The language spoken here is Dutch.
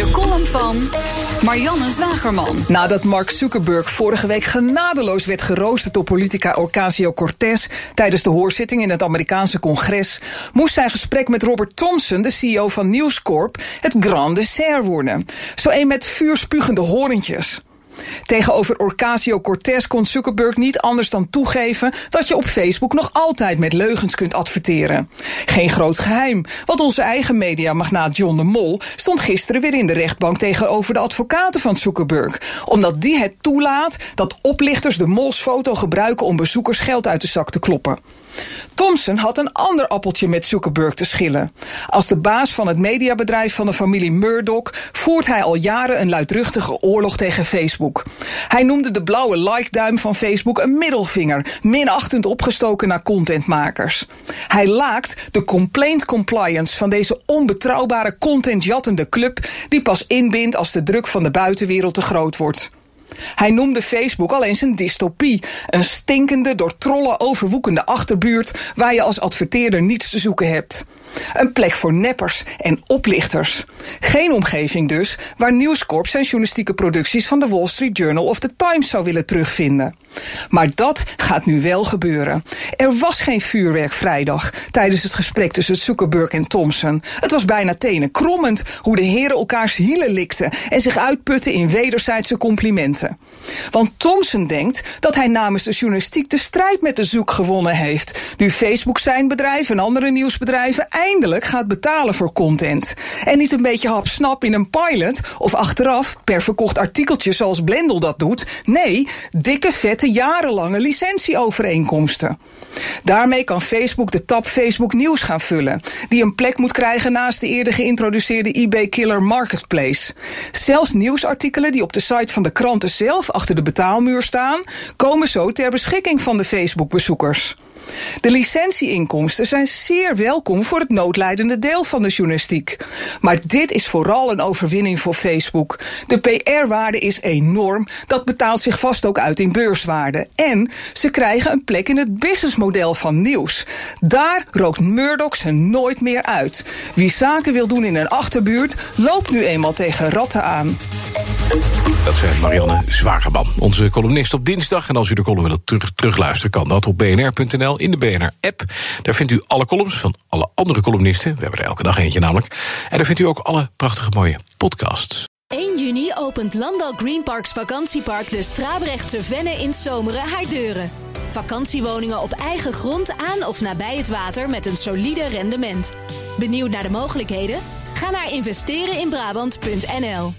De column van Marianne Zwagerman. Nadat Mark Zuckerberg vorige week genadeloos werd geroosterd door politica Ocasio-Cortez tijdens de hoorzitting in het Amerikaanse congres, moest zijn gesprek met Robert Thompson, de CEO van News Corp, het grand dessert worden. Zo een met vuurspugende horentjes. Tegenover Ocasio-Cortez kon Zuckerberg niet anders dan toegeven dat je op Facebook nog altijd met leugens kunt adverteren. Geen groot geheim, want onze eigen mediamagnaat John de Mol stond gisteren weer in de rechtbank tegenover de advocaten van Zuckerberg, omdat die het toelaat dat oplichters de Mols foto gebruiken om bezoekers geld uit de zak te kloppen. Thompson had een ander appeltje met Zuckerberg te schillen. Als de baas van het mediabedrijf van de familie Murdoch voert hij al jaren een luidruchtige oorlog tegen Facebook. Hij noemde de blauwe like-duim van Facebook een middelvinger, minachtend opgestoken naar contentmakers. Hij laakt de complaint compliance van deze onbetrouwbare contentjattende club die pas inbindt als de druk van de buitenwereld te groot wordt. Hij noemde Facebook al eens een dystopie. Een stinkende, door trollen overwoekende achterbuurt waar je als adverteerder niets te zoeken hebt. Een plek voor neppers en oplichters. Geen omgeving dus waar News Corp zijn journalistieke producties van de Wall Street Journal of The Times zou willen terugvinden. Maar dat gaat nu wel gebeuren. Er was geen vuurwerk vrijdag tijdens het gesprek tussen Zuckerberg en Thompson. Het was bijna tenen krommend hoe de heren elkaars hielen likten en zich uitputten in wederzijdse complimenten. Want Thompson denkt dat hij namens de journalistiek de strijd met de zoek gewonnen heeft. Nu Facebook zijn bedrijf en andere nieuwsbedrijven eindelijk gaat betalen voor content. En niet een beetje hapsnap in een pilot of achteraf per verkocht artikeltje zoals Blendel dat doet. Nee, dikke vette jarenlange licentieovereenkomsten. Daarmee kan Facebook de tab Facebook Nieuws gaan vullen, die een plek moet krijgen naast de eerder geïntroduceerde eBay-killer Marketplace. Zelfs nieuwsartikelen die op de site van de kranten zelf achter de betaalmuur staan, komen zo ter beschikking van de Facebook-bezoekers. De licentieinkomsten zijn zeer welkom voor het noodlijdende deel van de journalistiek. Maar dit is vooral een overwinning voor Facebook. De PR-waarde is enorm, dat betaalt zich vast ook uit in beurswaarde. En ze krijgen een plek in het businessmodel van nieuws. Daar rookt Murdoch ze nooit meer uit. Wie zaken wil doen in een achterbuurt, loopt nu eenmaal tegen ratten aan. Dat zei Marianne Zwageman, onze columnist op dinsdag. En als u de column wilt terug, terugluisteren, kan dat op bnr.nl in de BNR-app. Daar vindt u alle columns van alle andere columnisten. We hebben er elke dag eentje namelijk. En daar vindt u ook alle prachtige mooie podcasts. 1 juni opent Landal Greenparks vakantiepark de Strabrechtse Venne in Zomeren haar deuren. Vakantiewoningen op eigen grond aan of nabij het water met een solide rendement. Benieuwd naar de mogelijkheden? Ga naar investereninbrabant.nl.